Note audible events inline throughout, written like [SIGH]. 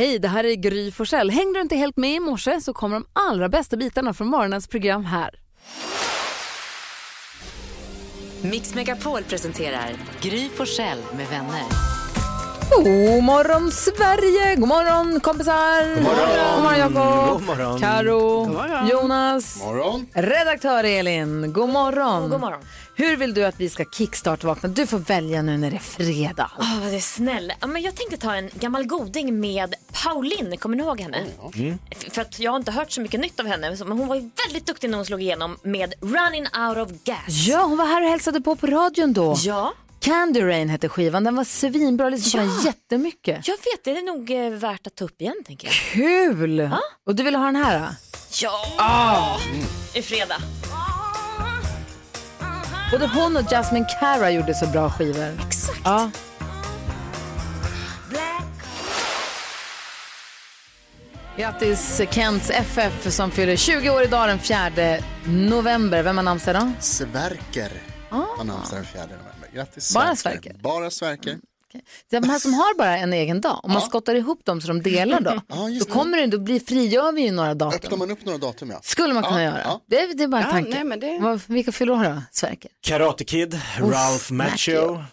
Hej, det här är Gry Forssell. Hängde du inte helt med i morse så kommer de allra bästa bitarna från morgonens program här. Mix Megapol presenterar Gry Forssell med vänner. God morgon Sverige, god morgon kompisar. God morgon, god morgon Jakob. God morgon. Karo, Jonas, Morgon. redaktör Elin, god morgon. God morgon. Hur vill du att vi ska kickstart vakna? Du får välja nu när det är fredag. Åh, vad du är snäll. Ja, men jag tänkte ta en gammal goding med Pauline, kommer ni ihåg henne? F- För att jag har inte hört så mycket nytt av henne, men hon var ju väldigt duktig när hon slog igenom med Running out of gas. Ja, hon var här och hälsade på på radion då. Ja, Candy Rain hette skivan, den var svinbra, lyssnade Ja. den jättemycket. jag vet, det är nog eh, värt att ta upp igen tänker jag. Kul! Och du vill ha den här? då? Ja! I fredag. Både hon och Jasmine Cara gjorde så bra skivor. Exakt. Ja. Grattis Kents FF som fyller 20 år idag den 4 november. Vem har namnsdag då? Sverker. Han namnsdag den 4 november. Grattis Bara Sverker? Bara Sverker. De här som har bara en egen dag, om man skottar ihop dem så de delar då, [LAUGHS] Ja, då kommer det, då blir, frigör vi ju några Öppnar datum. man upp några datum ja. Skulle man kunna Ja, göra. ja. Det, är- det är bara en Ja, tanke. nej, men det- Vad, vilka fyller år då, Sverker? Karate Kid, Ralph Macchio.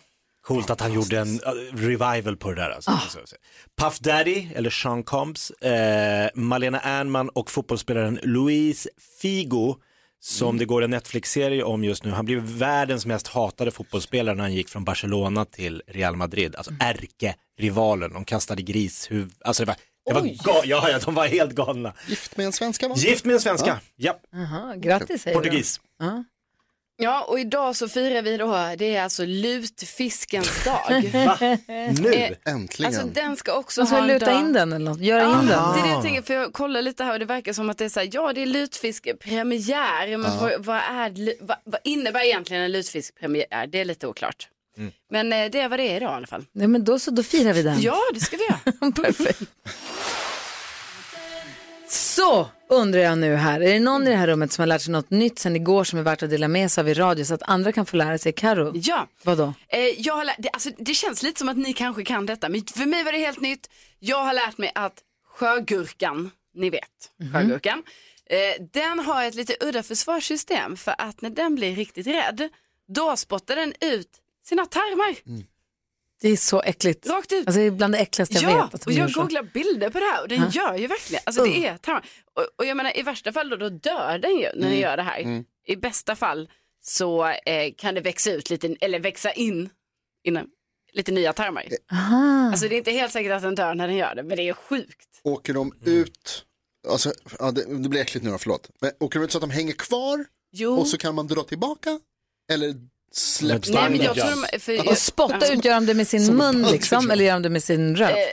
Coolt att han gjorde en uh, revival på det där. Alltså. Puff Daddy, eller Sean Combs, eh, Malena Ernman och fotbollsspelaren Luis Figo, som det går en Netflix-serie om just nu. Han blev världens mest hatade fotbollsspelare när han gick från Barcelona till Real Madrid. Alltså ärkerivalen, de kastade grishuvud. Alltså det var, det var ga- ja, ja, de var helt galna. Gift med en svenska va? Gift med en svenska, ja, Aha, grattis säger portugis. Ja, och idag så firar vi då, det är alltså lutfiskens dag. [LAUGHS] Va? Nu? Eh, Äntligen. Alltså den ska också Man ska ha en luta dag. in den eller något, göra in det den. är det jag tänker, för jag kollar lite här och det verkar som att det är så här, ja det är lutfiskpremiär, men vad, vad, är, vad, vad innebär egentligen en lutfiskpremiär? Det är lite oklart. Men eh, det är vad det är idag i alla fall. Nej, men då så, då firar vi den. Ja, det ska vi göra. [LAUGHS] Perfekt. Så undrar jag nu här, är det någon i det här rummet som har lärt sig något nytt sen igår som är värt att dela med sig av i radio så att andra kan få lära sig? Karo, Ja, vadå? eh, jag har lärt, det, alltså, det känns lite som att ni kanske kan detta, men för mig var det helt nytt. Jag har lärt mig att sjögurkan, ni vet, sjögurkan, eh, den har ett lite udda försvarssystem för att när den blir riktigt rädd, då spottar den ut sina tarmar Det är så äckligt. rakt ut. Alltså det är bland det äckligaste jag ja, vet. Att de och jag googlar bilder på det här och den gör ju verkligen, alltså det är tarmar. Och, och jag menar i värsta fall då, då dör den ju när den gör det här. I bästa fall så eh, kan det växa ut lite, eller växa in, innan, lite nya tarmar. Aha. Alltså det är inte helt säkert att den dör när den gör det, men det är sjukt. Åker de ut, alltså, ja, det, det blir äckligt nu då, förlåt. Men åker de ut så att de hänger kvar Jo. och så kan man dra tillbaka? Eller släpps Men Nej men jag tror de, för, jag, Och spotta ut, gör de det med sin mun liksom, liksom. eller gör de det med sin röv? eh, eh,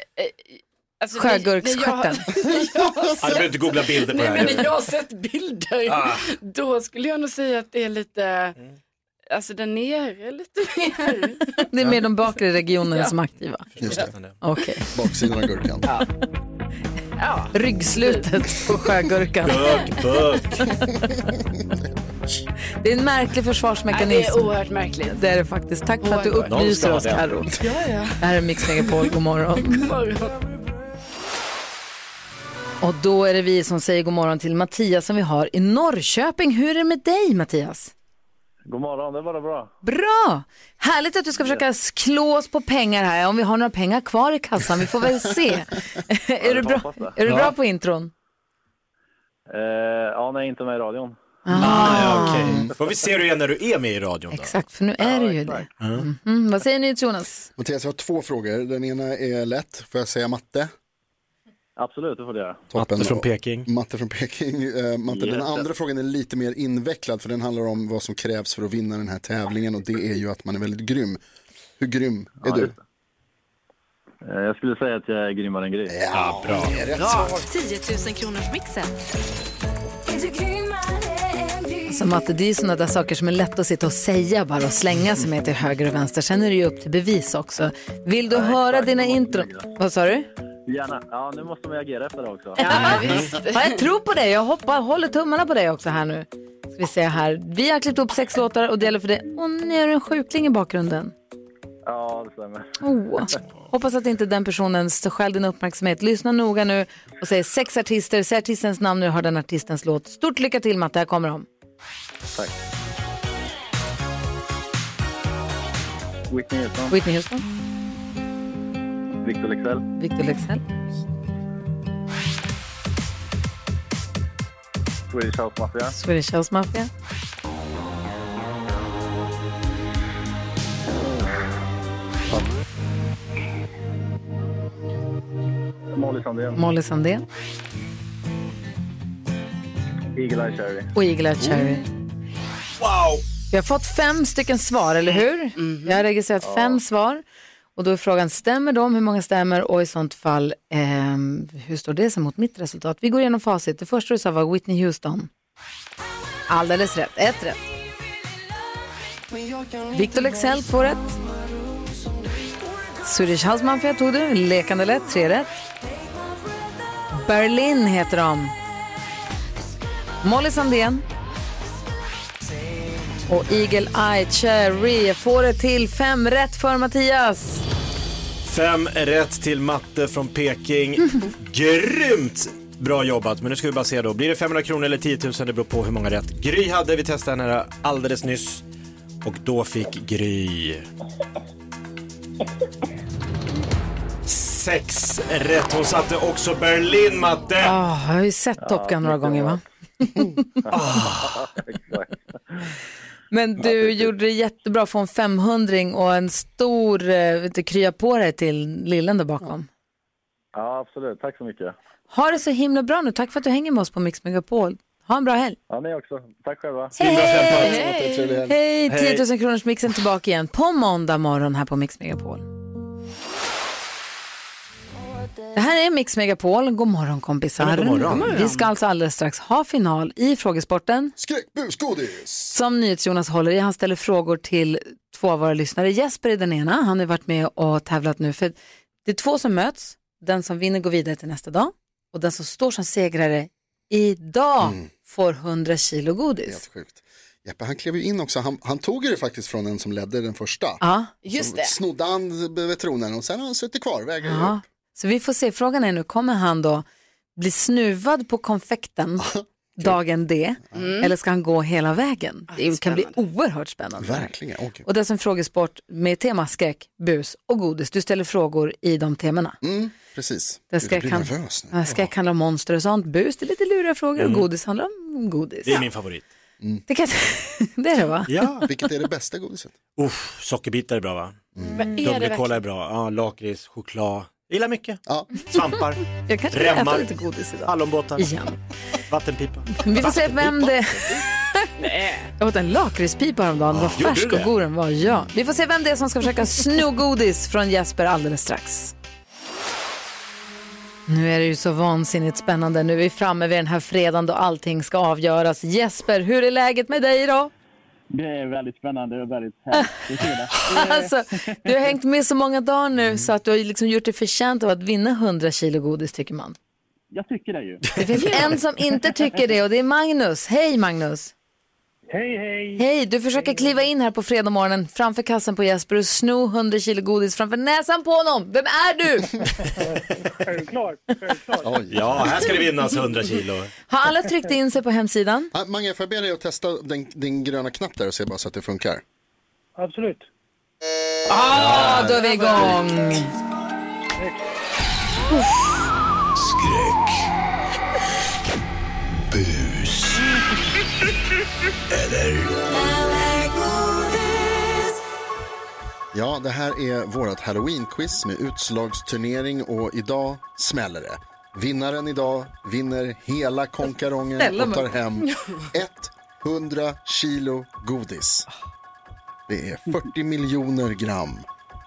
alltså, Sjögurksstjärten. [LAUGHS] Ja, Du behöver inte googla bilder på Nej det men här. när jag har sett bilder, Ah. då skulle jag nog säga att det är lite, alltså där nere lite mer. Det är mer de bakre regionerna som är aktiva. Just det, Okej. baksidan av gurkan. Ja. Ryggslutet på sjögurkan. Bök, bök. [LAUGHS] Det är en märklig Nej, det försvarsmekanism. är oerhört märkligt. Det är det faktiskt. Tack för att du upplyser oss, Karo. Ja, ja. Det här är Mix Megapol, [LAUGHS] god morgon. Och då är det vi som säger god morgon till Mattias som vi har i Norrköping. Hur är det med dig Mattias? God morgon, det är bara bra. Bra! Härligt att du ska försöka klå oss på pengar här, om vi har några pengar kvar i kassan. Vi får väl se. [LAUGHS] är, du bra, det. är du bra på intron? Eh, ja, nej, inte med i radion. Ah, ja, okej. Får vi se hur det är när du är med i radion då? Exakt, för nu är det ju det. Mm, vad säger ni Jonas? Mattias, jag har två frågor. Den ena är lätt. Får jag säga matte? Absolut, det får du göra. Toppen. Matte från Peking. Matte från Peking. Eh, matte. Den Jätte. andra frågan är lite mer invecklad för den handlar om vad som krävs för att vinna den här tävlingen och det är ju att man är väldigt grym. Hur grym är Ja, du? Eh, jag skulle säga att jag är grymmare än Gry. Ja, bra. 10 000 kronors mixen. Som att det är sådana där saker som är lätt att sitta och säga bara och slänga sig med till höger och vänster. Sen är det ju upp till bevis också. Vill du höra dina intron? Vad sa du? Gärna. Ja, nu måste man agera efter det också. Ja, jag tror på dig. Jag hoppar, håller tummarna på dig också här nu. Ska vi se här. Vi har klippt upp sex låtar och det gäller för dig. Och nu är det en sjukling i bakgrunden. Ja, det stämmer. Oh. Hoppas att inte den personen stjäl din uppmärksamhet. Lyssna noga nu och säg sex artister. Säg artistens namn när du hör den artistens låt. Stort lycka till Matte, här kommer de. Tack. Whitney Houston, Whitney Houston, Victor Leksell, Victor Leksell, Swedish House Mafia, Swedish House Mafia, Molly Sandén, Molly Sandén Eagle Eye Cherry. och Eagle Eye Cherry. Wow! Vi har fått fem stycken svar, eller hur? Jag har registrerat fem svar. Och då är frågan, stämmer de? Hur många stämmer? Och i sånt fall, ehm, hur står det sig mot mitt resultat? Vi går igenom facit. Det första du sa var Whitney Houston. Alldeles rätt, ett rätt. Victor Leksell, två rätt. Swedish House Mafia tog du, lekande lätt, tre rätt. Berlin heter de. Molly Sandén. Och Eagle Eye Cherry. Får det till fem rätt för Mattias. Fem rätt till matte från Peking. [LAUGHS] Grymt bra jobbat, men nu ska vi bara se då. Blir det 500 kronor eller 10 000? Det beror på hur många rätt. Gry hade, vi testade henne alldeles nyss. Och då fick Gry... Sex rätt. Hon satte också Berlin, matte. Oh, jag har ju sett Top Gun några gånger va? Exakt. [LAUGHS] Men du gjorde det jättebra. Få en 500 och en stor eh, vet du, krya på dig till lillen där bakom. Ja, absolut. Tack så mycket. Ha det så himla bra nu. Tack för att du hänger med oss på Mix Megapol. Ha en bra helg. Ja, ni också. Tack själva. Hej! Hej! 10 000 kronors mixen tillbaka igen på måndag morgon här på Mix Megapol. Det här är Mix Megapol. God morgon kompisar. Ja, god morgon. Vi ska alltså alldeles strax ha final i frågesporten Skräckbus, godis! som NyhetsJonas håller i. Han ställer frågor till två av våra lyssnare. Jesper är den ena. Han har varit med och tävlat nu. För det är två som möts. Den som vinner går vidare till nästa dag. Och den som står som segrare idag får 100 kilo godis. Helt sjukt. Jeppe han klev ju in också, han, han tog ju det faktiskt från en som ledde den första. Ja. Just Så det. Snodde han vid tronen och sen har han suttit kvar, väger Ja. upp. Så vi får se, frågan är nu, kommer han då bli snuvad på konfekten [LAUGHS] dagen D eller ska han gå hela vägen? Det kan bli oerhört spännande. Verkligen, gud. Och det är som frågesport med tema skräck, bus och godis. Du ställer frågor i de temana. Mm, precis. Det Jag skräck, blir nervös nu. ja, skräck handlar om monster och sånt. Bus det är lite luriga frågor och godis handlar om godis. Det är min favorit. Det, kan, [LAUGHS] det är det va? Ja. Vilket är det bästa godiset? Uff, sockerbitar är bra va? Det Dubbelkola är bra. Ja, lakrits, choklad. Jag gillar mycket. Ja. Svampar, [LAUGHS] Jag kanske ska äta Remmar. lite godis idag. hallonbåtar, Igen. vattenpipa. Vi får se vem det [LAUGHS] Jag åt en lakritspipa häromdagen. Vad gjorde färsk du och det? god den var. Ja. Vi får se vem det är som ska försöka sno godis från Jesper alldeles strax. Nu är det ju så vansinnigt spännande. Nu är vi framme vid den här fredagen då allting ska avgöras. Jesper, hur är läget med dig idag? Det är väldigt spännande och väldigt [LAUGHS] härligt. Alltså, du har hängt med så många dagar nu så att du har liksom gjort dig förtjänt av att vinna 100 kilo godis tycker man. Jag tycker det ju. Det finns [LAUGHS] en som inte tycker det och det är Magnus. Hej Magnus! Hej, hej! Hej, du försöker kliva in här på fredag morgonen framför kassen på Jesper och sno 100 kilo godis framför näsan på honom. Vem är du? [LAUGHS] Självklart, självklart. Ja, här ska det vinnas 100 kilo. Har alla tryckt in sig på hemsidan? Ah, Mange, får jag be dig att testa den, din gröna knapp där och se bara så att det funkar? Absolut. Ja, då är vi igång. Skräck. Eller Ja, det här är vårt halloween-quiz med utslagsturnering och idag smäller det. Vinnaren idag vinner hela konkarongen och tar hem [LAUGHS] 100 kilo godis. Det är 40 miljoner gram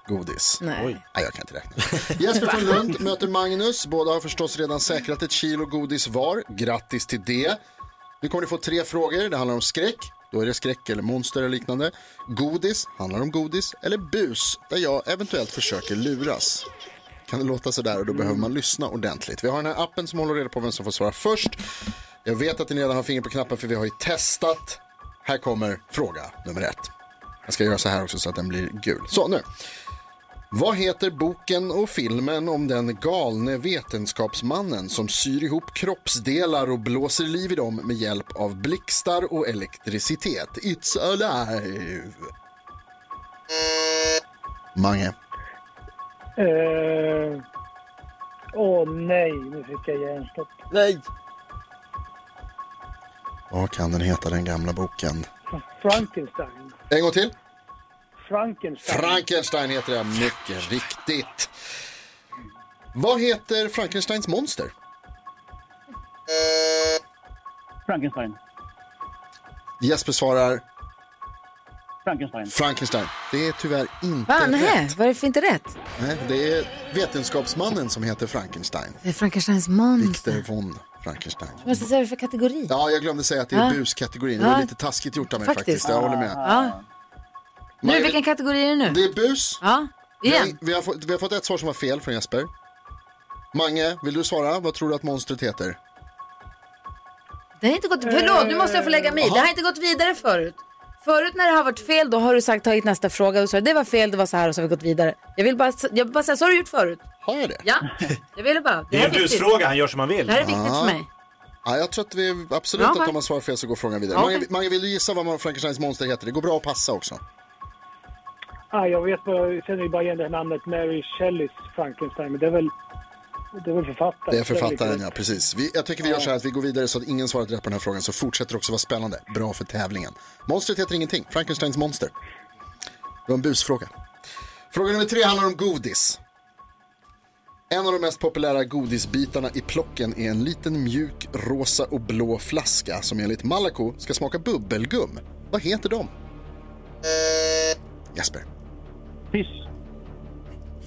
godis. Nej. Nej, jag kan inte räkna. [LAUGHS] Jesper från Lund möter Magnus. Båda har förstås redan säkrat ett kilo godis var. Grattis till det. Nu kommer ni få tre frågor. Det handlar om skräck. Då är det skräck eller monster eller liknande. Godis handlar om godis. Eller bus, där jag eventuellt försöker luras. Kan det låta sådär och då behöver man lyssna ordentligt. Vi har den här appen som håller reda på vem som får svara först. Jag vet att ni redan har finger på knappen för vi har ju testat. Här kommer fråga nummer ett. Jag ska göra så här också så att den blir gul. Så nu. Vad heter boken och filmen om den galne vetenskapsmannen som syr ihop kroppsdelar och blåser liv i dem med hjälp av blixtar och elektricitet? It's alive! Mange. Eh, Åh nej, nu fick jag hjärnstopp. Nej. Vad kan den heta, den gamla boken? Frankenstein. En gång till. Frankenstein. Frankenstein heter det, mycket riktigt. Vad heter Frankensteins monster? Frankenstein. Jesper svarar Frankenstein. Frankenstein. Det är tyvärr inte Va, nej, rätt. vad är det för inte rätt? Nej, det är vetenskapsmannen som heter Frankenstein. Det är Frankensteins monster. Victor von Frankenstein. Vad måste säga det för kategori? Ja, jag glömde säga att det är Ja. buskategorin. Det var lite taskigt gjort av mig faktiskt. Faktiskt. Jag håller med. Ja. Nu, vilken kategori är det nu? Det är bus. Ja, Vi har, igen. vi, har fått, vi har fått ett svar som var fel från Jesper. Mange, vill du svara? Vad tror du att monstret heter? Det har inte gått, förlåt, nu måste jag få lägga mig i. Det har inte gått vidare förut. Förut när det har varit fel, då har du sagt tagit nästa fråga och så det var fel, det var så här och så har vi gått vidare. Jag vill bara, jag vill bara säga, så har du gjort förut. Har jag det? Ja, jag ville bara. Det är här en viktigt. busfråga, han gör som han vill. Det här är viktigt för mig. Ja, jag tror att vi absolut Ja, att om man svarar fel så går frågan vidare. Mange. Mange, vill du gissa vad Frankensteins monster heter? Det går bra att passa också. Ah, jag vet jag känner ju bara igen det här namnet Mary Shelleys Frankenstein, men det är väl, det är väl författaren. Det är författaren, ja precis. Vi, jag tycker vi gör så här att vi går vidare så att ingen svarat rätt på den här frågan så fortsätter också vara spännande. Bra för tävlingen. Monstret heter ingenting. Frankensteins monster. Det var en busfråga. Fråga nummer tre handlar om godis. En av de mest populära godisbitarna i plocken är en liten mjuk rosa och blå flaska som enligt Malaco ska smaka bubbelgum. Vad heter de? Jesper. Fiss.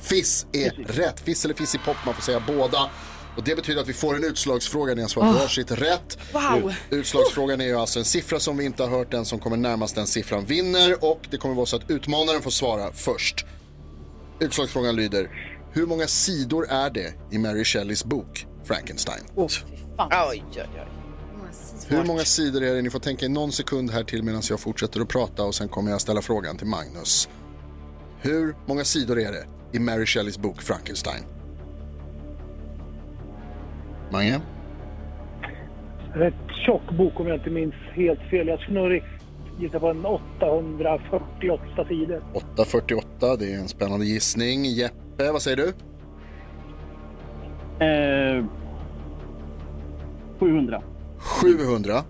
Fiss är rätt. Fiss eller fiss i pop, man får säga båda. Och det betyder att vi får en utslagsfråga. Ni har svarat Åh. varsitt rätt. Wow. Utslagsfrågan är ju alltså en siffra som vi inte har hört. Den som kommer närmast den siffran vinner. Och det kommer vara så att utmanaren får svara först. Utslagsfrågan lyder. Hur många sidor är det i Mary Shelleys bok Frankenstein? Oj, oj, oj. Hur många sidor är det? Ni får tänka i någon sekund här till medan jag fortsätter att prata och sen kommer jag ställa frågan till Magnus. Hur många sidor är det i Mary Shelleys bok Frankenstein? Mange? Rätt tjock bok om jag inte minns helt fel. Jag skulle nog gissa på en 848 sidor. 848, det är en spännande gissning. Jeppe, vad säger du? Eh, 700. 700.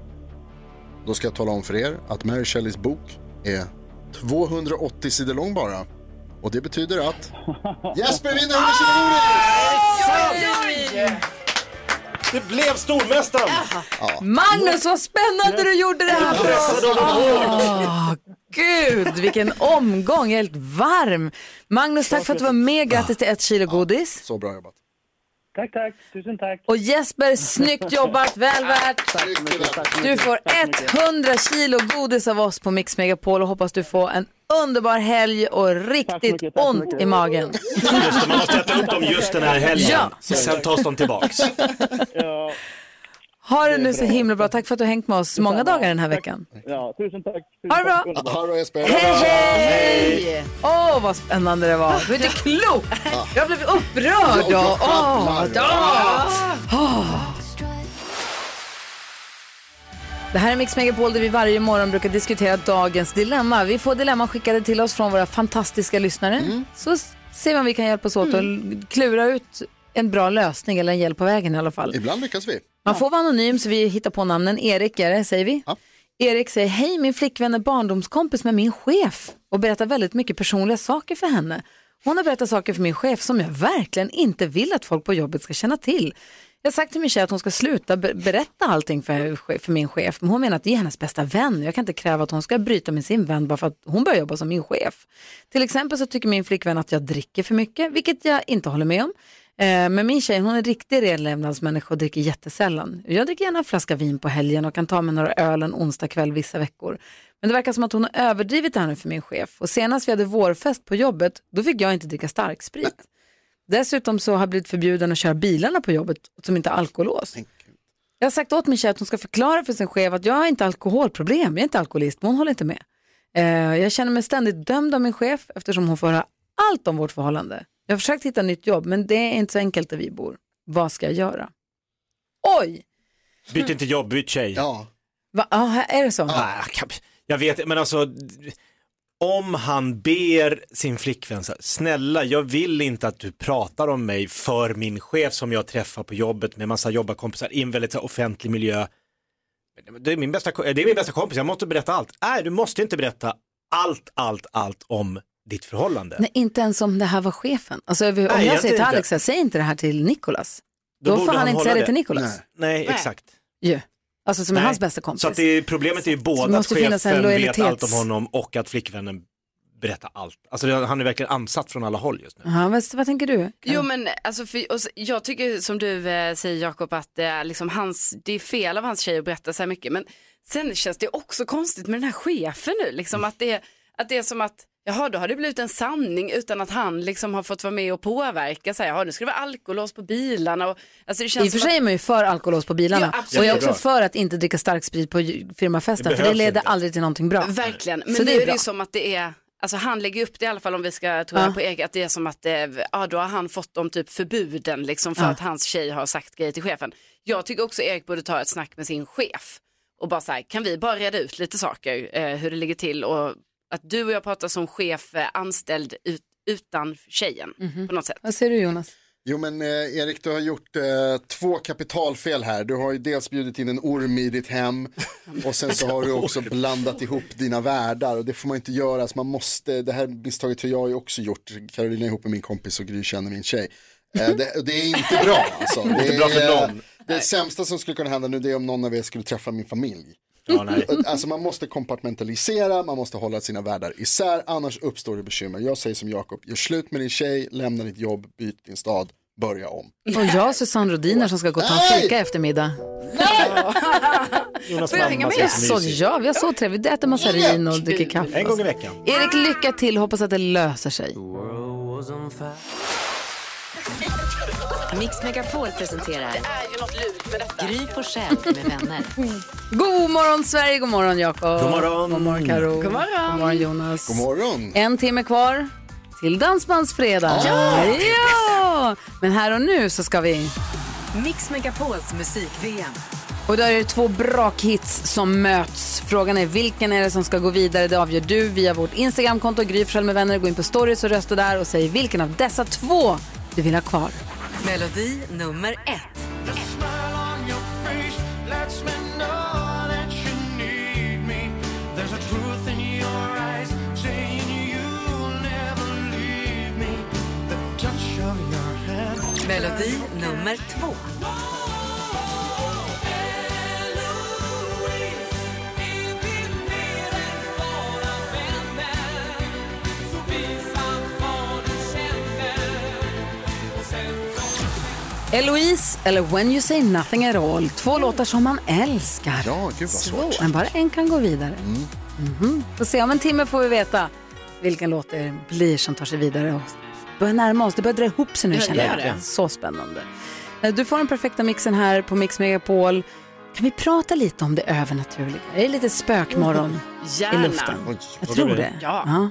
Då ska jag tala om för er att Mary Shelleys bok är 280 sidor lång bara. Och det betyder att [LAUGHS] Jesper vinner 100 kilo godis! Det blev stormästaren! Magnus, vad spännande du gjorde det här för oss. Åh, Gud, vilken omgång. Jag är helt varm. Magnus, tack för att du var med. Grattis till ett kilo godis. Så bra jobbat. Tack, tack. Tusen tack. Och Jesper, snyggt [LAUGHS] jobbat. Väl värt. Du får 100 kilo godis av oss på Mix Megapol och hoppas du får en underbar helg och riktigt ont i magen. Just det, man måste äta upp dem just den här helgen. Ja. Sen tas de tillbaks. [LAUGHS] Ha det nu så himla bra. Tack för att du har hängt med oss många dagar den här veckan. Ja, tusen tack. Tusen Ha det bra. tack. Ha det bra Jesper. Hej, hej! Åh, vad spännande det var. Du är inte klok. Jag blev upprörd. Åh, ja. Åh. Det här är Mix Megapol där vi varje morgon brukar diskutera dagens dilemma. Vi får dilemma skickade till oss från våra fantastiska lyssnare. Så s- ser vi om vi kan hjälpas åt och klura ut en bra lösning eller en hjälp på vägen i alla fall. Ibland lyckas vi. Man får vara anonym så vi hittar på namnen. Erik är det, säger vi. Erik säger, hej min flickvän är barndomskompis med min chef och berättar väldigt mycket personliga saker för henne. Hon har berättat saker för min chef som jag verkligen inte vill att folk på jobbet ska känna till. Jag har sagt till min tjej att hon ska sluta be- berätta allting för, för min chef, men hon menar att det är hennes bästa vän. Jag kan inte kräva att hon ska bryta med sin vän bara för att hon börjar jobba som min chef. Till exempel så tycker min flickvän att jag dricker för mycket, vilket jag inte håller med om. Eh, Men min tjej hon är en riktig renlevnadsmänniska och dricker jättesällan. Jag dricker gärna en flaska vin på helgen och kan ta mig några öl en onsdag kväll vissa veckor. Men det verkar som att hon har överdrivit det här nu för min chef. Och senast vi hade vårfest på jobbet, då fick jag inte dricka starksprit. Dessutom så har jag blivit förbjuden att köra bilarna på jobbet som inte har alkolås. Jag har sagt åt min tjej att hon ska förklara för sin chef att jag har inte alkoholproblem, jag är inte alkoholist, men hon håller inte med. Eh, jag känner mig ständigt dömd av min chef eftersom hon får höra allt om vårt förhållande. Jag har försökt hitta nytt jobb, men det är inte så enkelt där vi bor. Vad ska jag göra? Oj! Byt inte jobb, byt tjej. Ja. Va, ah, är det så? Ah, jag vet, men alltså om han ber sin flickvän så här, snälla jag vill inte att du pratar om mig för min chef som jag träffar på jobbet med massa jobbarkompisar i en väldigt så här, offentlig miljö. Det är, min bästa, det är min bästa kompis, jag måste berätta allt. Nej, du måste inte berätta allt, allt, allt om ditt förhållande. Nej, inte ens om det här var chefen. Alltså, om jag egentligen säger till. Alex, så här, säg inte det här till Nikolas. Då, får borde han, inte säga det till Nikolas. Nej. Nej, Nej. exakt. Ju. Alltså som är Nej. hans bästa kompis. Så att det är, problemet är ju både att chefen vet allt om honom och att flickvännen berättar allt. Alltså det- han är verkligen ansatt från alla håll just nu. Ja, vad, vad tänker du? Jo men alltså, för, och, jag tycker som du eh, säger Jakob att det är, liksom hans, det är fel av hans tjej att berätta så här mycket. Men sen känns det också konstigt med den här chefen nu. Liksom, att, det, att det är som att Jaha, då har det blivit en sanning utan att han liksom har fått vara med och påverka. Så här, Jaha, nu ska det vara alkolås på bilarna. Och, alltså det känns I och för sig är man ju för alkolås på bilarna. Ja, och jag är också för att inte dricka starksprit på firmafesten, Det för det leder inte. aldrig till någonting bra. Verkligen, men Så nu det är är det ju som att det är, alltså han lägger upp det i alla fall om vi ska tro Ja. på Erik, att det är som att det, ja, då har han fått de typ förbuden liksom för Ja. att hans tjej har sagt grejer till chefen. Jag tycker också Erik borde ta ett snack med sin chef och bara så här, kan vi bara reda ut lite saker, eh, hur det ligger till och att du och jag pratar som chef eh, anställd ut, utan tjejen Mhm. på något sätt. Vad säger du Jonas? Jo men eh, Erik, du har gjort eh, två kapitalfel här. Du har ju dels bjudit in en orm i ditt hem [LAUGHS] och sen så har du också blandat ihop dina världar och det får man inte göra. Så man måste, det här misstaget har jag ju också gjort. Carolina är ihop med min kompis och Gry känner min tjej. Eh, det, det är inte bra alltså. [LAUGHS] Det Inte bra för är- någon. Det sämsta som skulle kunna hända nu det är om någon av er skulle träffa min familj. Ja, nej. [LAUGHS] Alltså man måste kompartmentalisera, man måste hålla sina världar isär, annars uppstår det bekymmer. Jag säger som Jakob, gör slut med din tjej, lämna ditt jobb, byt din stad, börja om. Och jag, Susanne Rodiner som ska gå och ta en Nej! fika i eftermiddag. [LAUGHS] Jonas Får jag hänga med? så ja, vi har så trevligt. Vi äter massarin och dricker kaffe. En gång i veckan. Erik, lycka till. Hoppas att det löser sig. Mix Megapol presenterar Gry Forssell med vänner. [LAUGHS] God morgon Sverige, god morgon Jakob. God morgon. God morgon Karo. God morgon. God morgon Jonas. God morgon! En timme kvar till Dansbandsfredag. Ja! ja! Men här och nu så ska vi... Mix Megapols musik-VM. Och då är det två brakhits som möts. Frågan är vilken är det som ska gå vidare? Det avgör du via vårt Instagramkonto, Gry med vänner. Gå in på stories och rösta där och säg vilken av dessa två du vill ha kvar. Melodi nummer ett. Melodi nummer två. Eloise eller When you say nothing at all. Två låtar som man älskar. Ja, gud vad svårt. Men bara en kan gå vidare. Mhm. Får se, om en timme får vi veta vilken låt det blir som tar sig vidare. Och börjar närma oss, det börjar dra ihop sig nu Ja, känner jag. det. Så spännande. Eh, Du får den perfekta mixen här på Mix Megapol. Kan vi prata lite om det övernaturliga? Det är lite spökmorgon i Gärna. luften. Oj, Jag tror det. Ja.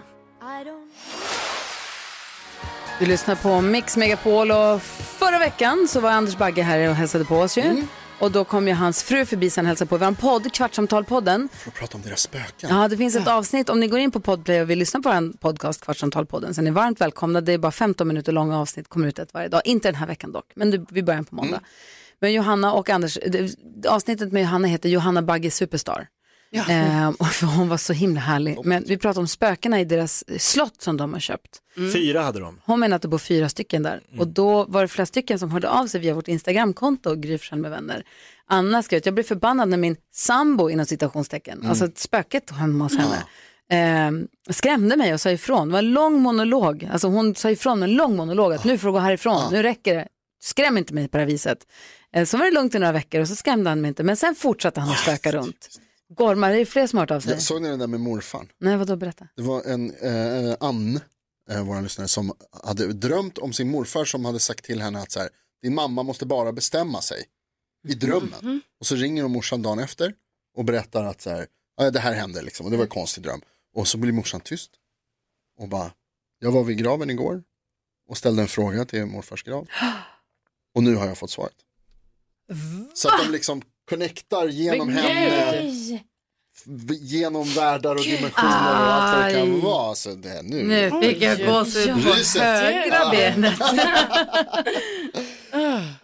Du lyssnar på Mix Megapol och förra veckan så var Anders Bagge här och hälsade på oss ju. Mm. Och då kom ju hans fru förbi sen hälsade på i vår podd, Kvartsamtalpodden. får prata om deras spöken. Ja, det finns ett avsnitt, om ni går in på Podplay och vill lyssna på en podcast, Kvartsamtalpodden, så är ni varmt välkomna. Det är bara 15 minuter långa avsnitt, kommer ut ett varje dag. Inte den här veckan dock, men det, vi börjar på måndag. Mm. Men Johanna och Anders, det, avsnittet med Johanna heter Johanna Bagge Superstar. Eh, [LAUGHS] och för hon var så himla härlig. Men vi pratar om spökena i deras slott som de har köpt. Fyra hade de. Hon menar att det bor fyra stycken där. Och då var det flera stycken som hörde av sig via vårt Instagramkonto, Gry Forssell med vänner. Anna skrev att jag blev förbannad när min sambo, inom citationstecken, alltså ett spöket hemma hos henne, eh, skrämde mig och sa ifrån. Det var en lång monolog, alltså hon sa ifrån en lång monolog att nu får du gå härifrån, nu räcker det. Skräm inte mig på det här viset. Eh, så var det lugnt i några veckor och så skrämde han mig inte, men sen fortsatte han att spöka runt. Gormar, det är fler hört av sig. Jag såg ni den där med morfar? Nej, vadå, berätta. Det var en eh, Ann, eh, vår lyssnare, som hade drömt om sin morfar som hade sagt till henne att så här, din mamma måste bara bestämma sig i drömmen. Och så ringer hon morsan dagen efter och berättar att så här, ja, det här hände liksom och det var en konstig dröm. Och så blir morsan tyst och bara, Jag var vid graven igår och ställde en fråga till morfars grav. [GASPS] Och nu har jag fått svaret. Så att de liksom connectar genom henne, genom världar och dimensioner och allt vad det kan vara. Så det, nu. Nu fick jag gåshud på högra benet. [LAUGHS]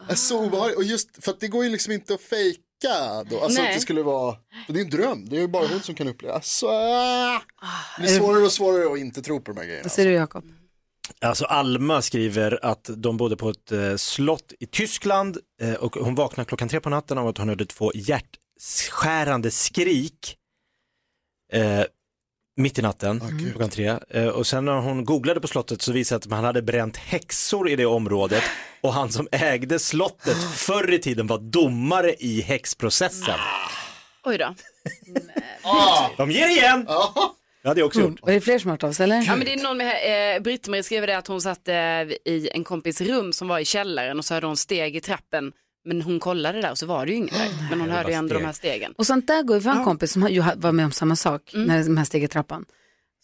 Är så obehagligt. Och just för att det går ju liksom inte att fejka. Då. Alltså Nej. att det skulle vara, det är en dröm, det är ju bara hon som kan uppleva. Alltså, ah. det blir svårare och svårare att inte tro på de här grejerna. Vad säger du Jakob? Alltså Alma skriver att de bodde på ett eh, slott i Tyskland eh, och hon vaknade klockan tre på natten av att hon hörde två hjärtskärande skrik eh, mitt i natten, klockan tre. Eh, och sen när hon googlade på slottet så visade det att man hade bränt häxor i det området och han som ägde slottet förr i tiden var domare i häxprocessen. Oj då. De ger igen! Det hade jag också gjort. Och är det fler som har hört av sig eller? Ja, men det är någon med, eh, Britt-Marie skriver det att hon satt eh, i en kompis rum som var i källaren och så hörde hon steg i trappen. Men hon kollade där och så var det ju inget där. Men hon hörde ju ändå de här stegen. Och sånt där går ju, för en kompis som har- ju var med om samma sak, Mm. när de här steg i trappan.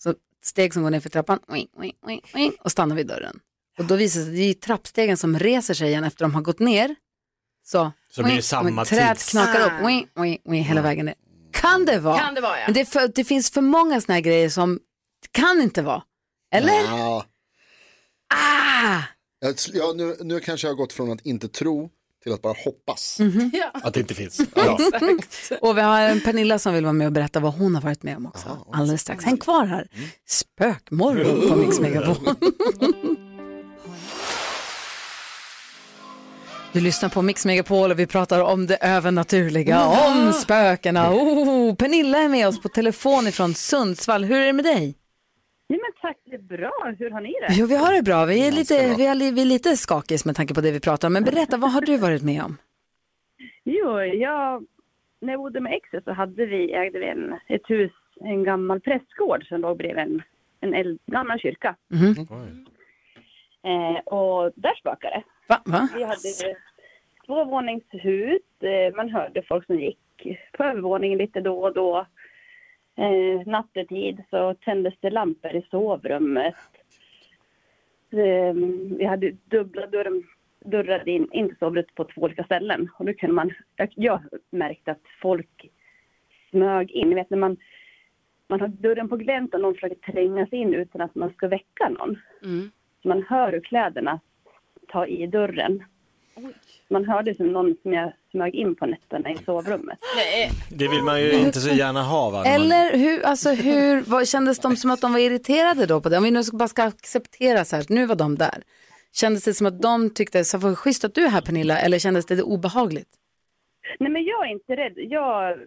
Så steg som går ner för trappan, oing, oing, oing, oing, och stannar vid dörren. Och då visar det sig att det är trappstegen som reser sig igen efter de har gått ner. Så, Så blir det oing, samma träd tids- knakar upp, Ah. oing, oing, oing, hela vägen ner. Kan det vara? Kan det vara ja. Men det, för, det finns för många såna här grejer som kan inte vara. Eller? Ja. Ah! Ja, nu, nu kanske jag har gått från att inte tro till att bara hoppas. Mhm. Att det inte finns. [LAUGHS] Bra. Och vi har en Pernilla som vill vara med och berätta vad hon har varit med om också. Alldeles strax. Häng kvar här. Spökmorgon på Mix Megapol. [LAUGHS] [LAUGHS] Du lyssnar på Mix Megapol och vi pratar om det övernaturliga, om spökena. Oh, Pernilla är med oss på telefon ifrån Sundsvall. Hur är det med dig? Ja, men tack, det är bra. Hur har ni det? Jo, vi har det bra. Vi är lite, vi är, vi är lite skakis med tanke på det vi pratar om. Men berätta, vad har du varit med om? Jo, jag, när jag bodde med exet så hade vi, ägde vi en, ett hus, en gammal prästgård som låg bredvid en, en äldre, gammal kyrka. Mhm. Eh, och där spökade det. Va? Va? Vi hade tvåvåningshus. Eh, man hörde folk som gick på övervåningen lite då och då. Eh, nattetid så tändes det lampor i sovrummet. Eh, vi hade dubbla dörr, dörrar in, in till sovrummet på två olika ställen. Och då kunde man, jag, jag märkte att folk smög in. Ni vet när man, man har dörren på glänt och någon försöker tränga sig in utan att man ska väcka någon. Mm. Man hör hur kläderna tar i dörren. Man hörde som någon som jag smög in på nätterna i sovrummet. Det vill man ju inte så gärna ha va? Eller hur, alltså hur, vad, kändes de som att de var irriterade då på det? Om vi nu ska- bara ska acceptera så här, nu var de där. Kändes det som att de tyckte, så var schysst att du är här Pernilla, eller kändes det obehagligt? Nej men jag är inte rädd. Jag är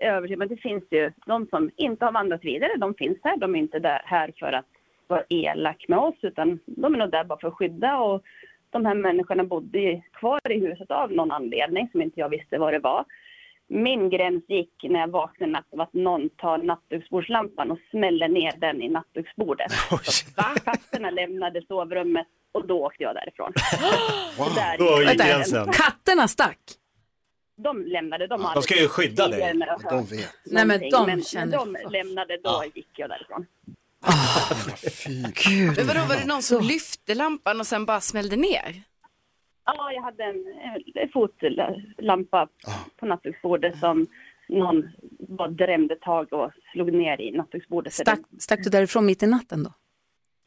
övertygad om att det finns ju de som inte har vandrat vidare. De finns här. De är inte där, här för att vara elak med oss utan de är nog där bara för att skydda. Och de här människorna bodde kvar i huset av någon anledning som inte jag visste vad det var. Min gräns gick när jag vaknade en natt av att någon tar nattduksbordslampan och smäller ner den i nattduksbordet. [LAUGHS] Katterna lämnade sovrummet och då åkte jag därifrån. [GASPS] Och där Då gick gränsen. Katterna stack? De lämnade, de hade De ska ju skydda dig. De vet. Nej, men de men, känner men de lämnade, då gick jag därifrån. Gud. Men vadå, var det någon som lyfte lampan och sen bara smällde ner? Ja, jag hade en, en fotlampa på nattduksbordet som någon bara drämde tag och slog ner i nattduksbordet. Stack, stack du därifrån mitt i natten då?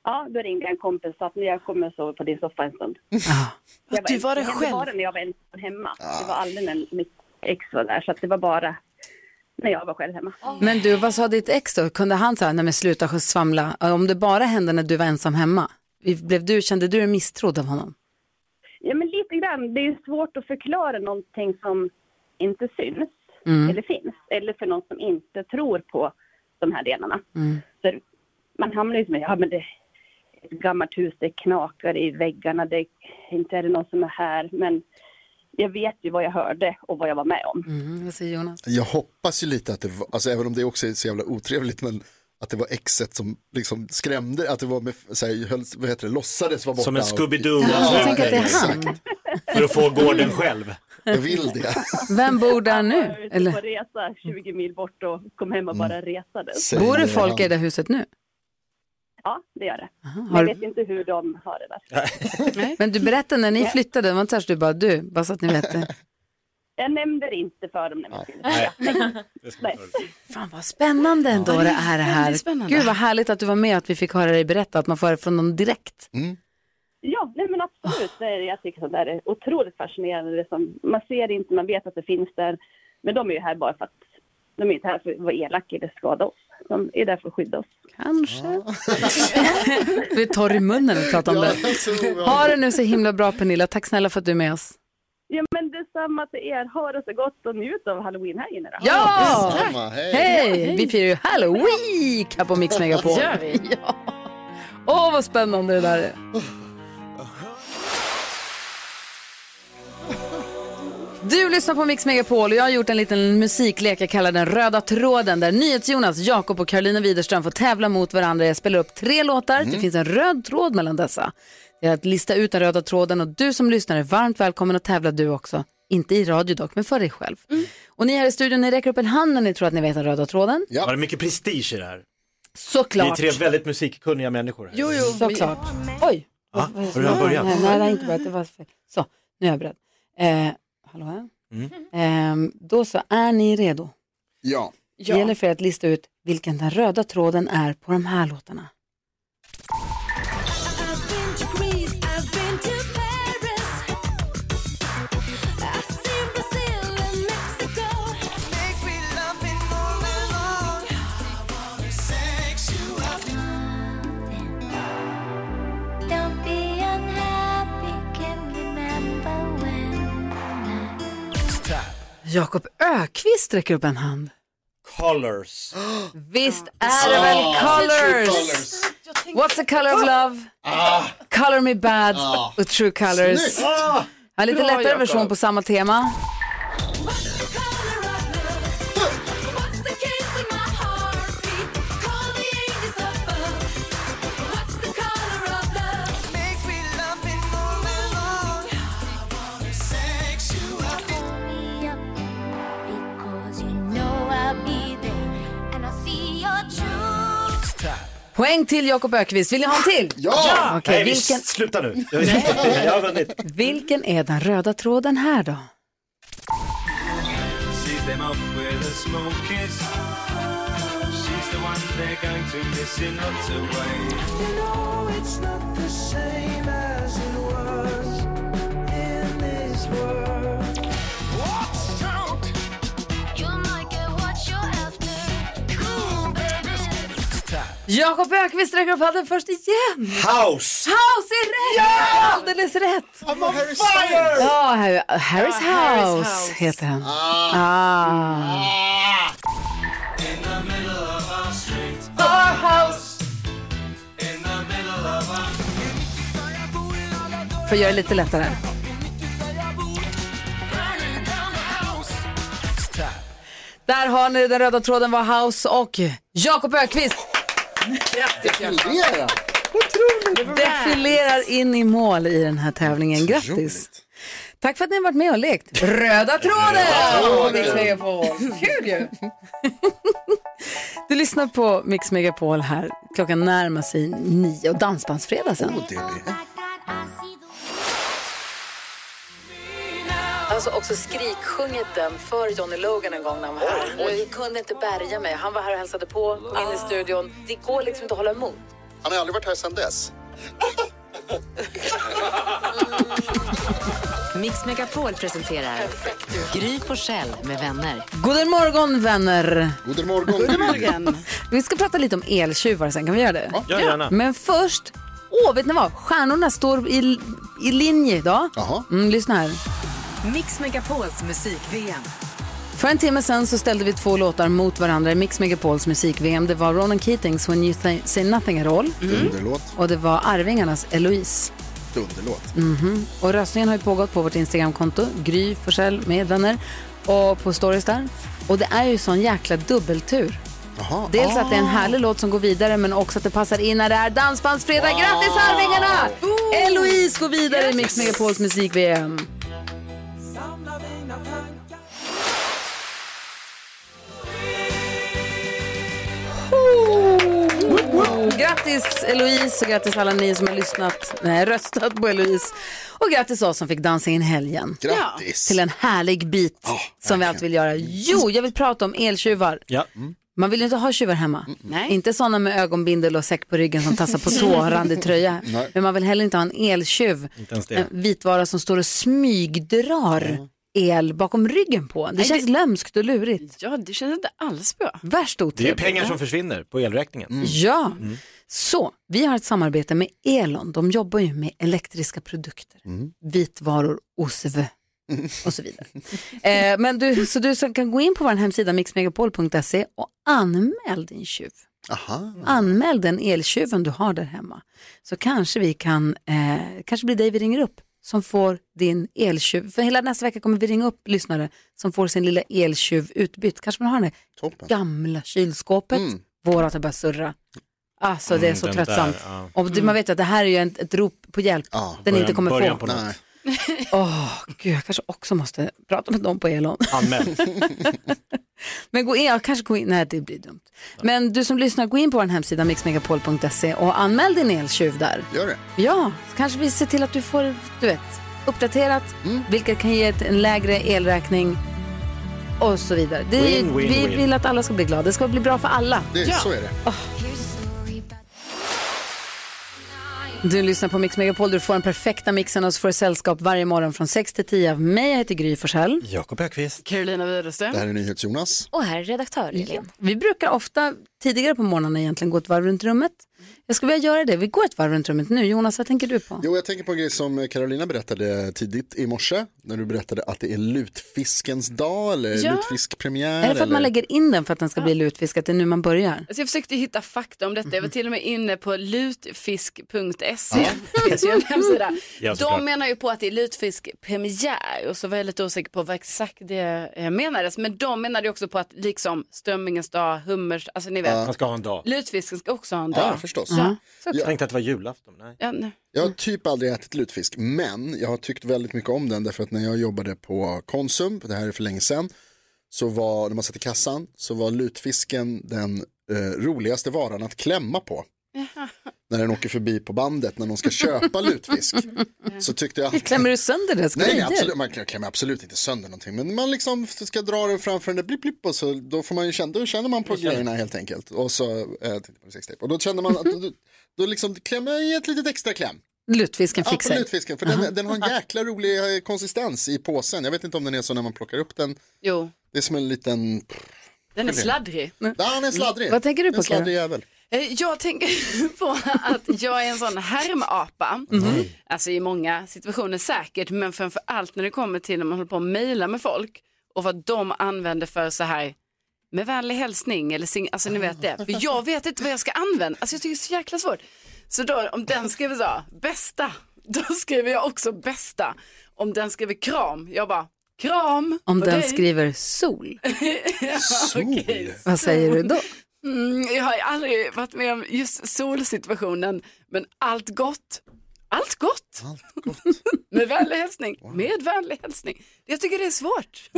Ja, då ringde en kompis och sa att jag kommer att sova på din soffa en stund. Ah. Jag Du var det själv? bara när jag var ensam hemma. Det var aldrig när mitt ex var där, så att det var bara när jag var själv hemma. Men du, vad sa ditt ex då? Kunde han säga, nej men sluta svamla, om det bara hände när du var ensam hemma? Blev du, kände du dig misstrodd av honom? Ja, men lite grann. Det är ju svårt att förklara någonting som inte syns Mm. eller finns. Eller för någon som inte tror på de här delarna. Mm. Så man hamnar ju som, ja men det är ett gammalt hus, det knakar i väggarna, det, inte är det någon som är här. Men jag vet ju vad jag hörde och vad jag var med om. Mm, vad säger Jonas? Jag hoppas ju lite att det var, alltså även om det också är så jävla otrevligt, men att det var exet som liksom skrämde, att det var med, så här, höll, vad heter det, låtsades vara borta. Som en Scooby-Doo. Ja, jag tänker att det är han. För att få gården själv. Jag vill det. Vem bor där Jag nu? var ute på Eller, resa 20 mil bort och kom hem och bara resades. bor det folk i det huset nu? Ja, det gör det. Men har jag vet inte hur de har det där. [LAUGHS] Men du berättade när ni Ja. flyttade, det var inte så du bara du, bara så att ni vet det. [LAUGHS] Jag nämnde det inte för dem när vi skulle Nej. Fan vad spännande ändå Ja, det det är det här. spännande. Gud vad härligt att du var med och att vi fick höra dig berätta att man får höra från dem direkt. Ja, nej men absolut. Det är, jag tycker sånt där är otroligt fascinerande. Det som, man ser det inte, man vet att det finns där. Men de är ju här bara för att de är inte här för att vara elaka eller skada oss. De är där för att skydda oss. Kanske. [LAUGHS] Är torr i munnen när du pratar om Ja, det. Ha det nu så himla bra Pernilla. Tack snälla för att du är med oss. Ja, men detsamma till er. Ha det så gott och njut av halloween-helgen idag. Ja! Hej! Vi firar ju Halloween här på Mix Megapol. Vi? Ja. Åh, vad spännande det där är. Du lyssnar på Mix Megapol och jag har gjort en liten musiklek jag kallar den röda tråden där NyhetsJonas, Jakob och Carolina Widerström får tävla mot varandra. Jag spelar upp tre låtar, det finns en röd tråd mellan dessa. Det är att lista ut den röda tråden och du som lyssnar är varmt välkommen att tävla du också. Inte i radio dock, men för dig själv. Och ni här i studion, ni räcker upp en hand när ni tror att ni vet den röda tråden. Var det mycket prestige i det här? Såklart. Vi är tre väldigt musikkunniga människor här. Jo, jo. Såklart. Oj. Ja, har du redan börjat? Nej, nej, det har inte börjat. Det var fel. Så, nu är jag beredd. Eh, hallå här. Mm. Ehm, då så, är ni redo? Ja. Det gäller för er att lista ut vilken den röda tråden är på de här låtarna. Jakob Ökvist räcker upp en hand. Colors. Visst är det väl Ah, Colors? What's the color of love? Color me bad Ah. och True Colors. Snyggt. En lite Bra, lättare Jakob. version på samma tema. Poäng till Jakob Ökvist. Vill ni ha en till? Ja! Okej, Nej, vi- vilken, Sluta nu. [LAUGHS] Jag, jag har vunnit. vilken är den röda tråden här då? Jakob Ökvist räcker upp handen först igen. House! House är rätt! Ja! Alldeles rätt! I'm on Harry fire! Ja, Harry- Harry's Ja, Harry's House, House. heter den. Ah. In the middle of our street. Our house. In the middle of our För att göra det lite lättare. Där har ni den röda tråden var House och Jakob Ökvist Defilera. defilerar in i mål i den här tävlingen. Grattis! Tack för att ni har varit med och lekt. Röda tråden! tråden. på Mix Megapol. Kul ju! [LAUGHS] Du lyssnar på Mix Megapol här. Klockan närmar sig nio och dansbandsfredag sen. Alltså också skriksjungit den för Johnny Logan en gång när han var här. Och Jag kunde inte bärga mig. Han var här och hälsade på, kom in i studion. Det går liksom inte att hålla emot. Han har aldrig varit här sedan dess. [LAUGHS] Mix Megapol presenterar Gry Forssell med vänner. God morgon vänner! God morgon. God morgon. Vi ska prata lite om eltjuvar sen, kan vi göra det? Ja, gärna. Men först, åh vet ni vad? Stjärnorna står i, i linje idag. Mm, lyssna här. Mix Megapols musik-VM. För en timme sen så ställde vi två låtar mot varandra i Mix Megapols musik-VM. Det var Ronan Keatings When You Th- Say Nothing At All. Dunderlåt. Och det var Arvingarnas Eloise. Dunderlåt. Mhm. Och röstningen har ju pågått på vårt Instagramkonto, Gry Forssell med vänner, och på stories där. Och det är ju sån jäkla dubbeltur. Jaha. Dels att det är en härlig låt som går vidare, men också att det passar in när det är Dansbandsfredag. Grattis Arvingarna! Eloise går vidare i Mix Megapols musik-VM. Grattis Eloise och grattis alla ni som har lyssnat, nej, röstat på Eloise. Och grattis oss som fick dansa in helgen. Grattis. Till en härlig bit som vi alltid vill göra. Jo, jag vill prata om eltjuvar. Ja. Man vill ju inte ha tjuvar hemma. Nej. Inte sådana med ögonbindel och säck på ryggen som tassar på [LAUGHS] tå och randig tröja. Nej. Men man vill heller inte ha en eltjuv. Inte ens En vitvara som står och smygdrar el bakom ryggen på. Det Nej, känns det- lömskt och lurigt. Ja, det känns inte alls bra. Värst Det är otrevligt. pengar som försvinner på elräkningen. Ja, så vi har ett samarbete med Elon. De jobbar ju med elektriska produkter, vitvaror, OSV och så vidare. eh, men du, så du kan gå in på vår hemsida mixmegapol.se och anmäl din tjuv. Aha. Anmäl den eltjuven du har där hemma. Så kanske vi kan, eh, kanske blir dig vi ringer upp som får din eltjuv. För hela nästa vecka kommer vi ringa upp lyssnare som får sin lilla eltjuv utbytt. Kanske man har det Toppen. gamla kylskåpet, Mm. vårat har börjat surra. Alltså det är Mm, så den tröttsamt. där, ja. Och det, man vet ju att det här är ju ett, ett rop på hjälp Ja, den inte början- kommer början få. [LAUGHS] Åh, gud, jag kanske också måste prata med dem på Elon. Anmäl. [LAUGHS] Men gå in, ja, kanske gå in, nej det blir dumt. Men du som lyssnar, gå in på vår hemsida mixmegapol.se och anmäl din eltjuv där. Gör det. Ja, så kanske vi ser till att du får, du vet, uppdaterat, Mm. vilket kan ge ett, en lägre elräkning och så vidare. Det, är- Win, win, vi win. vill att alla ska bli glada, det ska bli bra för alla. det Så är det. Du lyssnar på Mix Megapol, du får den perfekta mixen och så får du sällskap varje morgon från 6 till 10 av mig. Jag heter Gry Forssell. Jakob Ökvist. Carolina Widerström. Det här är NyhetsJonas. Och här är redaktör Elin. Vi brukar ofta tidigare på morgonen egentligen gå ett varv runt rummet. Jag skulle vilja göra det. Vi går ett varv runt rummet nu. Jonas, vad tänker du på? Jo, jag tänker på en grej som Carolina berättade tidigt i morse. När du berättade att det är lutfiskens dag eller Ja. lutfiskpremiär. Är det för att eller... man lägger in den för att den ska bli lutfisk, att det är nu man börjar? Alltså jag försökte hitta fakta om detta. Jag var till och med inne på lutfisk.se. [LAUGHS] Det finns ju en hemsida. Ja. De menar ju på att det är lutfiskpremiär och så var jag lite osäker på vad exakt det eh, menades. Men de menade ju också på att liksom strömmingens dag, hummers, alltså ni vet. Man ska ha en dag. Lutfisken ska också ha en dag. Ja, förstås. Ja. Jag tänkte att det var julafton. Nej. Ja, nej. Jag har typ aldrig ätit lutfisk, men jag har tyckt väldigt mycket om den därför att när jag jobbade på Konsum, det här är för länge sedan, så var, när man satt i kassan, så var lutfisken den eh, roligaste varan att klämma på. [LAUGHS] När den åker förbi på bandet, när de ska köpa lutfisk. Så tyckte jag alltid... [LAUGHS] Klämmer du sönder dess Nej, nej grejer? absolut, man klämmer absolut inte sönder någonting. Men man liksom ska dra den framför den där blipp blipp och så då får man ju känna, då känner man på grejerna helt enkelt. Och så, eh, på. Och då känner man att då, då liksom klämmer jag i ett litet extra kläm. Lutfisken Ja, fixar på det. lutfisken, för den, den har en jäkla rolig eh, konsistens i påsen. Jag vet inte om den är så när man plockar upp den. Jo, Det är som en liten, den är sladdrig. ja den är sladdrig. Vad tänker du på, En sladdrig jävel. Eh, Jag tänker [LAUGHS] på att jag är en sån härmapa. Alltså i många situationer säkert, men framför allt när det kommer till när man håller på att mejla med folk och vad de använder för så här med vänlig hälsning eller sing, alltså ni vet det. [LAUGHS] För jag vet inte vad jag ska använda, alltså jag tycker det är så jäkla svårt. Så då om den skriver så, bästa, [LAUGHS] då skriver jag också bästa. Om den skriver kram, jag bara kram. Om den dig. skriver sol, Sol. vad säger du då? Mm, jag har aldrig varit med om just solsituationen, men allt gott. Allt gott. Allt [LAUGHS] gott. Med vänlig hälsning. Med vänlig hälsning. Jag tycker det är svårt.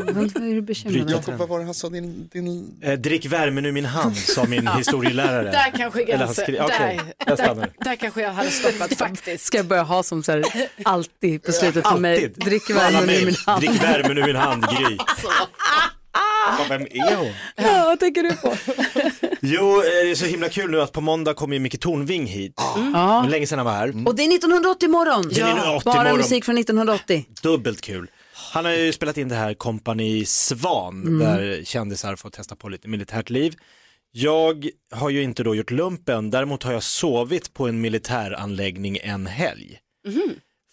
Jakob, vad var det han sa? Din, din... Eh, drick värmen ur min hand, sa min [LAUGHS] historielärare. Där kanske Eller han gränsen. skri- okej, där, där, där kanske jag hade stoppat faktiskt. Ska jag börja ha som så här, alltid på slutet för mig, drick värmen ur min hand. Drick värmen ur min hand, Gry. [LAUGHS] Ja, Vem är hon? Ja, vad tänker du på? [LAUGHS] Jo, eh, det är så himla kul nu att på måndag kommer ju Micke Tornving hit. Ja. Men länge sedan han var här. Och det är 1980 morgon. Det är 1980 Bara morgon. musik från 1980. Dubbelt kul. Han har ju spelat in det här Kompani Svan, där kändisar får testa på lite militärt liv. Jag har ju inte då gjort lumpen, däremot har jag sovit på en militäranläggning en helg.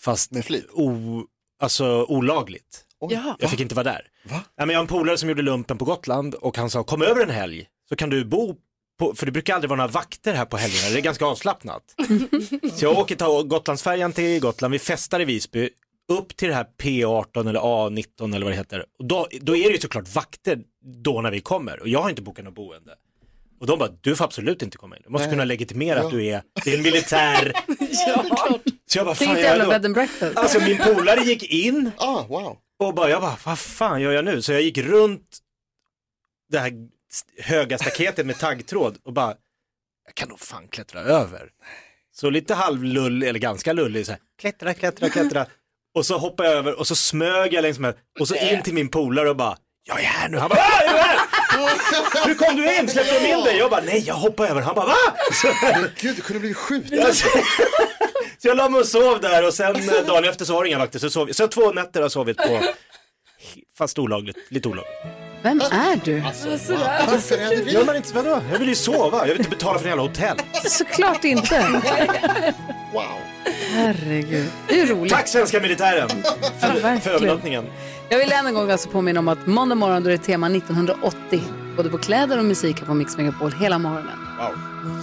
Fast Med flit? o, alltså olagligt. Jaha. Jag fick inte vara där. Va? Ja, men jag har en polare som gjorde lumpen på Gotland och han sa kom över en helg så kan du bo på, för det brukar aldrig vara några vakter här på helgerna, det är ganska avslappnat. [LAUGHS] så jag åker ta Gotlandsfärjan till Gotland, vi festar i Visby, upp till det här P18 eller A19 eller vad det heter. Och då, då är det ju såklart vakter då när vi kommer och jag har inte bokat något boende. Och de bara, du får absolut inte komma in, du måste kunna legitimera att du är, det är en militär. [LAUGHS] Så jag bara, Det är fan jag jävla då? bed and breakfast. Alltså min polare gick in Ah, wow. Och bara, jag bara, vad fan gör jag nu? Så jag gick runt det här höga staketet med taggtråd och bara, jag kan nog fan klättra över. Så lite halvlullig, eller ganska lullig, så här, klättra, klättra, klättra. Och så hoppar jag över och så smög jag längs med, och så in till min polare och bara, jag är här nu. Han bara, "Ah, är här? Hur kom du in? Släppte de in dig? Jag bara, nej jag hoppade över. Han bara, va? Så, Gud, du kunde bli skjuten. Så jag la mig och sov där och sen eh, dagen efter så har inga vakter. Så, sov, så jag två nätter har jag sovit på, fast olagligt, lite olagligt. Vem är du? Varför är det Gör man inte, vadå? Jag vill ju sova, jag vill inte betala för en jävla hotell. Såklart inte. [LAUGHS] Wow. Herregud. Det är roligt. Tack svenska militären Ja, för, verkligen. för övernattningen. Jag vill än en gång alltså påminna om att måndag morgon då är det tema 1980. Både på kläder och musik här på Mix Megapol hela morgonen. Wow.